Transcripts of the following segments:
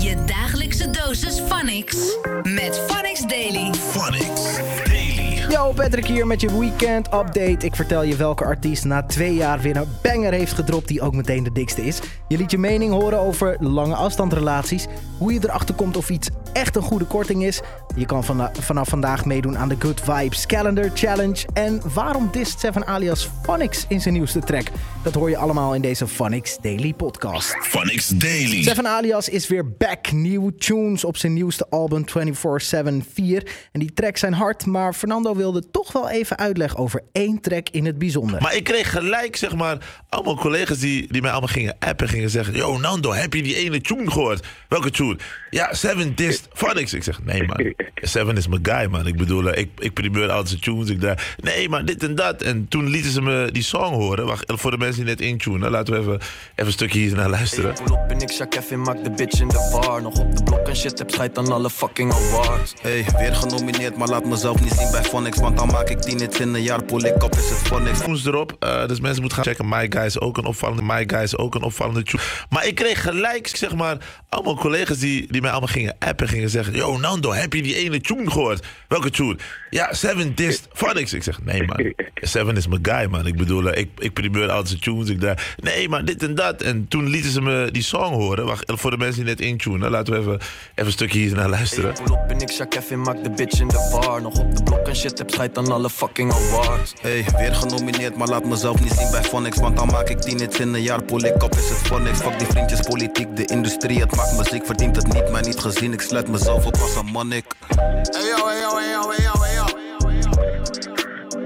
Je dagelijkse dosis Phonics met Phonics Daily. Phonics Daily. Yo, Patrick hier met je weekend update. Ik vertel je welke artiest na twee jaar weer een banger heeft gedropt die ook meteen de dikste is. Je liet je mening horen over lange afstandrelaties, hoe je erachter komt of iets echt een goede korting is. Je kan vana- vanaf vandaag meedoen aan de Good Vibes Calendar Challenge. En waarom dist Seven alias Phonics in zijn nieuwste track? Dat hoor je allemaal in deze Phonics Daily podcast. Phonics Daily. Seven Alias is weer back. Nieuwe tunes op zijn nieuwste album 24-7 4. En die tracks zijn hard, maar Fernando wilde toch wel even uitleg over één track in het bijzonder. Maar ik kreeg gelijk, zeg maar, allemaal collega's die, die mij allemaal gingen appen. Gingen zeggen, yo Nando, heb je die ene tune gehoord? Welke tune? Ja, Seven Phonics. Ik zeg, nee man, Seven is mijn guy man. Ik bedoel, eh, ik, ik primeur altijd zijn tunes. Ik dacht, nee maar dit en dat. En toen lieten ze me die song horen. Wacht, voor de mensen die net intunen, laten we even, even een stukje hier naar luisteren. Pull op en ik zak Kevin, maak de bitch in de bar. Nog op de blok en shit, heb scheid aan alle fucking awards. Hey, weer genomineerd, maar laat mezelf niet zien bij Phonics. Want dan maak ik 10 hits in een jaar, poel ik op, is het Phonics. tunes erop. Eh, dus mensen moeten gaan checken. My Guy is ook een opvallende. My Guy is ook een opvallende tune. Maar ik kreeg gelijk, zeg maar, allemaal collega's die, die mij allemaal gingen appen. Gingen zeggen, yo Nando, heb je die ene tune gehoord? Welke tune? Ja, Seven dist Phonics. Ik zeg, nee man, Seven is mijn guy man. Ik bedoel, eh, ik, ik primeur altijd zijn tunes. Ik dacht, nee maar dit en dat. En toen lieten ze me die song horen. Wacht, voor de mensen die net intunen, laten we even, even een stukje hier naar luisteren. Pull op en ik zak Kevin, maak de bitch in de bar. Nog op de blok en shit, heb scheid aan alle fucking awards. Hey, weer genomineerd, maar laat mezelf niet zien bij Phonics. Want dan maak ik 10 hits in een jaar, poel ik op, is het Phonics. Fuck die vriendjes, politiek, de industrie. Het maakt muziek, verdient het niet, mij niet gezien. Ik sluit mezelf op als een monnik. Hey yo, hey yo, hey yo, hey yo, hey yo.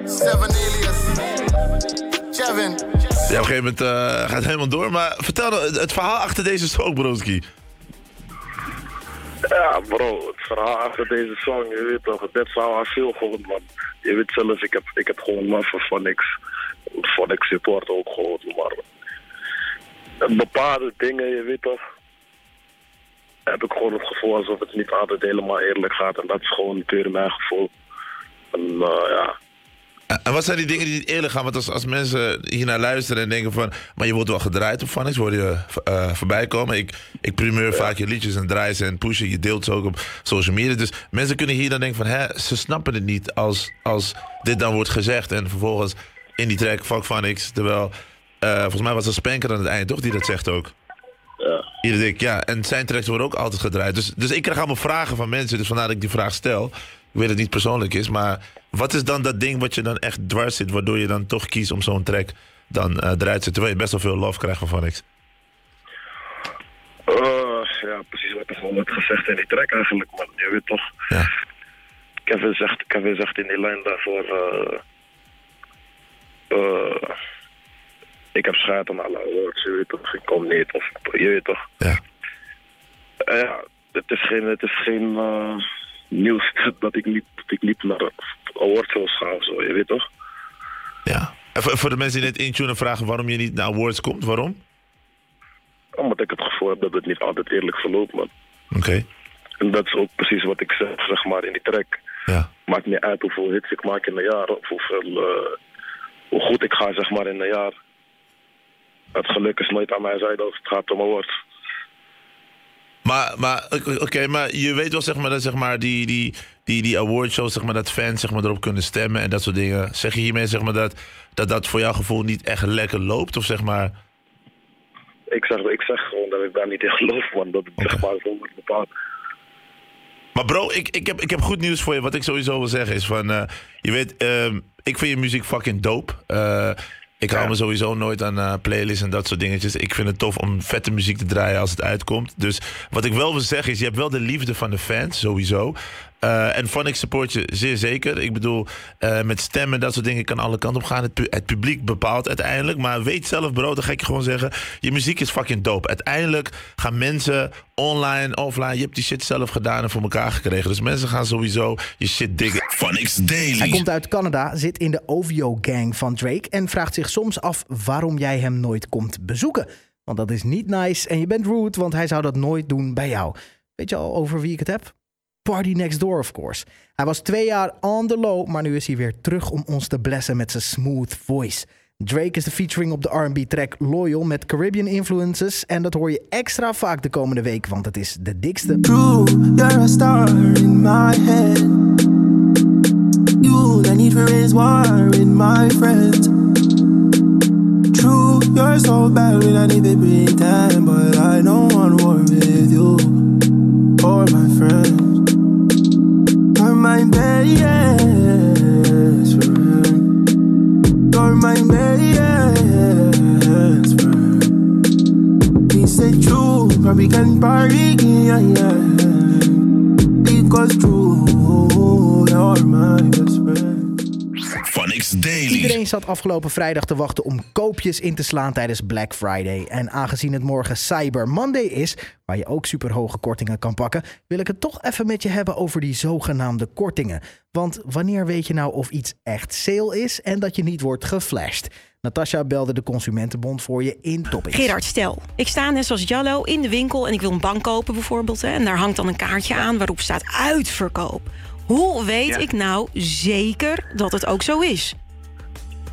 Seven alias. Kevin. Ja, op een gegeven moment eh, gaat het helemaal door. Maar vertel het, het verhaal achter deze song, broski. Ja, bro, het verhaal achter deze song, je weet toch, dit zou al veel gewoon, man. Je weet zelf, ik heb, ik heb gewoon love voor Phonics. Phonics support ook gewoon, maar... Bepaalde dingen, je weet toch, heb ik gewoon het gevoel alsof het niet altijd helemaal eerlijk gaat. En dat is gewoon puur mijn gevoel. En eh, ja, En wat zijn die dingen die niet eerlijk gaan? Want als, als mensen hier naar luisteren en denken van... maar je wordt wel gedraaid op Phonics, word je eh, voorbij komen. Ik, ik primeur vaak je liedjes en draai ze en pushen. Je deelt ze ook op social media. Dus mensen kunnen hier dan denken van... Hè, ze snappen het niet als, als dit dan wordt gezegd. En vervolgens in die track, fuck Phonics. Terwijl, eh, volgens mij was er Spanker aan het eind, toch? Die dat zegt ook. Ja. Ieder dik, ja. En zijn tracks worden ook altijd gedraaid. Dus, dus ik krijg allemaal vragen van mensen. Dus vandaar dat ik die vraag stel. Ik weet dat het niet persoonlijk is. Maar wat is dan dat ding wat je dan echt dwars zit... waardoor je dan toch kiest om zo'n track dan eh eruit te zetten... terwijl je best wel veel love krijgt van Phonics? Eh, ja, precies wat er gewoon wordt gezegd in die track eigenlijk, man. Je weet toch, Ja. Kevin zegt, Kevin zegt in die lijn daarvoor... eh, ik heb schijt aan alle awards, je weet toch, ik kom niet, of je weet toch. Ja. Eh, ja, het is geen, het is geen eh, nieuws dat ik niet, dat ik niet naar awardshows ga of zo, je weet toch. ja. En voor, voor de mensen die net intunen vragen waarom je niet naar awards komt. Waarom? Omdat ik het gevoel heb dat het niet altijd eerlijk verloopt, man. Oké. En dat is ook precies wat ik zeg, zeg maar, in die track. Ja. Maakt niet uit hoeveel hits ik maak in een jaar, of hoeveel, eh, hoe goed ik ga, zeg maar, in een jaar. Het geluk is nooit aan mijn zijde als het gaat om awards. Maar, maar oké, maar je weet wel zeg maar dat zeg maar die, die, die, die awardshows, zeg maar dat fans zeg maar erop kunnen stemmen en dat soort dingen. Zeg je hiermee zeg maar dat dat, dat voor jouw gevoel niet echt lekker loopt of zeg maar? Ik zeg, ik zeg gewoon dat ik daar niet in geloof, man. Dat het, zeg maar, zo wordt bepaald. Maar bro, ik, ik, heb, ik heb goed nieuws voor je. Wat ik sowieso wil zeggen is van, eh, je weet, ehm, ik vind je muziek fucking dope. Eh, ik hou me sowieso nooit aan eh, playlists en dat soort dingetjes. Ik vind het tof om vette muziek te draaien als het uitkomt. Dus wat ik wel wil zeggen is, je hebt wel de liefde van de fans, sowieso. Eh, en Phonics support je zeer zeker. Ik bedoel, eh, met stemmen en dat soort dingen kan alle kanten op gaan. Het, pu- het publiek bepaalt uiteindelijk. Maar weet zelf, bro, dan ga ik je gewoon zeggen... je muziek is fucking dope. Uiteindelijk gaan mensen online, offline... je hebt die shit zelf gedaan en voor elkaar gekregen. Dus mensen gaan sowieso je shit diggen. Phonics Hij Daily. komt uit Canada, zit in de OVO-gang van Drake en vraagt zich soms af waarom jij hem nooit komt bezoeken. Want dat is niet nice en je bent rude, want hij zou dat nooit doen bij jou. Weet je al over wie ik het heb? Party Next Door, of course. Hij was twee jaar on the low, maar nu is hij weer terug om ons te blessen met zijn smooth voice. Drake is de featuring op de R&B track Loyal met Caribbean influences. En dat hoor je extra vaak de komende week, want het is de dikste. True, you're a star in my head. You, the need for is war in my friends. True, you're so bad when I need to pretend, but I don't want war with you or my friends. Yeah. Because true, Daily. Iedereen zat afgelopen vrijdag te wachten om koopjes in te slaan tijdens Black Friday. En aangezien het morgen Cyber Monday is, waar je ook superhoge kortingen kan pakken, wil ik het toch even met je hebben over die zogenaamde kortingen. Want wanneer weet je nou of iets echt sale is en dat je niet wordt geflasht? Natasja belde de Consumentenbond voor je in Topics. Gerard, stel, ik sta net zoals Jallo in de winkel en ik wil een bank kopen bijvoorbeeld. Hè, en daar hangt dan een kaartje aan waarop staat uitverkoop. Hoe weet Ja. ik nou zeker dat het ook zo is?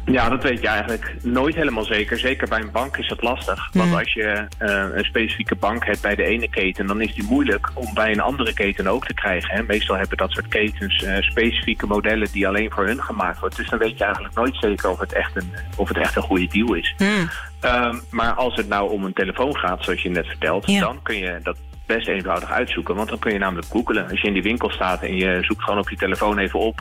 Ja, dat weet je eigenlijk nooit helemaal zeker. Zeker bij een bank is dat lastig. Want als je eh, een specifieke bank hebt bij de ene keten, dan is die moeilijk om bij een andere keten ook te krijgen. Hè. Meestal hebben dat soort ketens eh, specifieke modellen die alleen voor hun gemaakt worden. Dus dan weet je eigenlijk nooit zeker of het echt een, of het echt een goede deal is. Ehm, maar als het nou om een telefoon gaat, zoals je net vertelt, Ja. dan kun je dat best eenvoudig uitzoeken. Want dan kun je namelijk googelen. Als je in die winkel staat en je zoekt gewoon op je telefoon even op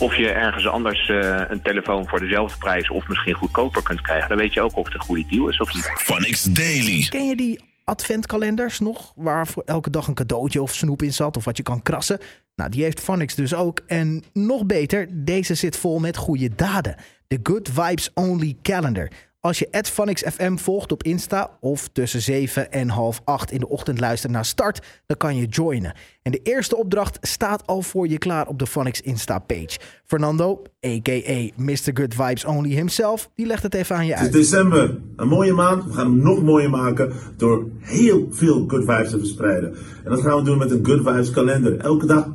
of je ergens anders eh, een telefoon voor dezelfde prijs of misschien goedkoper kunt krijgen, dan weet je ook of het een goede deal is of niet. Phonics Daily. Ken je die adventkalenders nog? Waar voor elke dag een cadeautje of snoep in zat of wat je kan krassen? Nou, die heeft Phonics dus ook. En nog beter, deze zit vol met goede daden. De Good Vibes Only Calendar. Als je Phonics FM volgt op Insta of tussen 7 en half 8 in de ochtend luistert naar start, dan kan je joinen. En de eerste opdracht staat al voor je klaar op de Phonics Insta-page. Fernando, a.k.a. Mr. Good Vibes Only himself, die legt het even aan je Het is uit. december, een mooie maand. We gaan hem nog mooier maken door heel veel good vibes te verspreiden. En dat gaan we doen met een good vibes kalender. Elke dag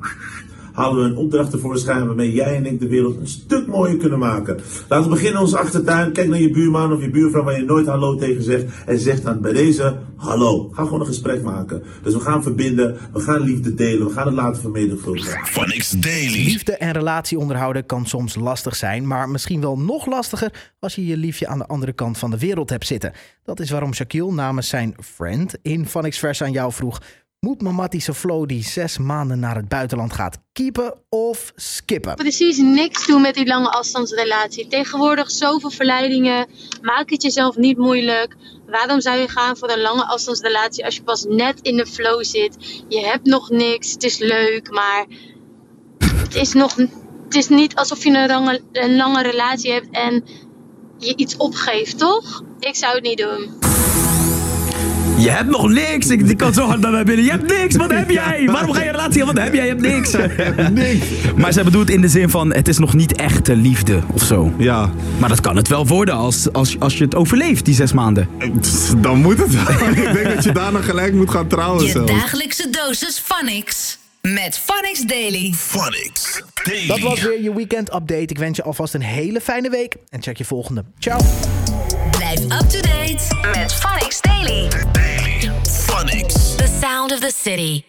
halen we een opdracht tevoorschijn waarmee jij en ik de wereld een stuk mooier kunnen maken. Laten we beginnen in onze achtertuin. Kijk naar je buurman of je buurvrouw waar je nooit hallo tegen zegt. En zeg dan bij deze hallo. Ga gewoon een gesprek maken. Dus we gaan verbinden, we gaan liefde delen, we gaan het laten vermenigvuldigen. Phonics Daily. Liefde en relatie onderhouden kan soms lastig zijn, maar misschien wel nog lastiger als je je liefje aan de andere kant van de wereld hebt zitten. Dat is waarom Shaquille namens zijn friend in Van Vers aan jou vroeg: Moet Mamatische Flo die zes maanden naar het buitenland gaat keepen of skippen? precies niks doen met die lange afstandsrelatie. Tegenwoordig zoveel verleidingen. Maak het jezelf niet moeilijk. Waarom zou je gaan voor een lange afstandsrelatie als je pas net in de flow zit? Je hebt nog niks, het is leuk, maar het is nog. Het is niet alsof je een lange, een lange relatie hebt en je iets opgeeft, toch? Ik zou het niet doen. Je hebt nog niks. Ik, die kan zo hard naar mij binnen. Je hebt niks. Wat heb jij? Waarom ga je relatie aan? Wat heb jij? Je hebt niks. niks. Maar ze bedoelt in de zin van: het is nog niet echte liefde of zo. Ja. Maar dat kan het wel worden als, als, als je het overleeft, die zes maanden. Dan moet het wel. Ik denk dat je daarna gelijk moet gaan trouwen Je zelfs. dagelijkse dosis Phonics. Met Phonics Daily. Phonics Daily. Dat was weer je weekend update. Ik wens je alvast een hele fijne week en check je volgende. Ciao. Blijf up to date met Phonics Daily. Phonics. The sound of the city.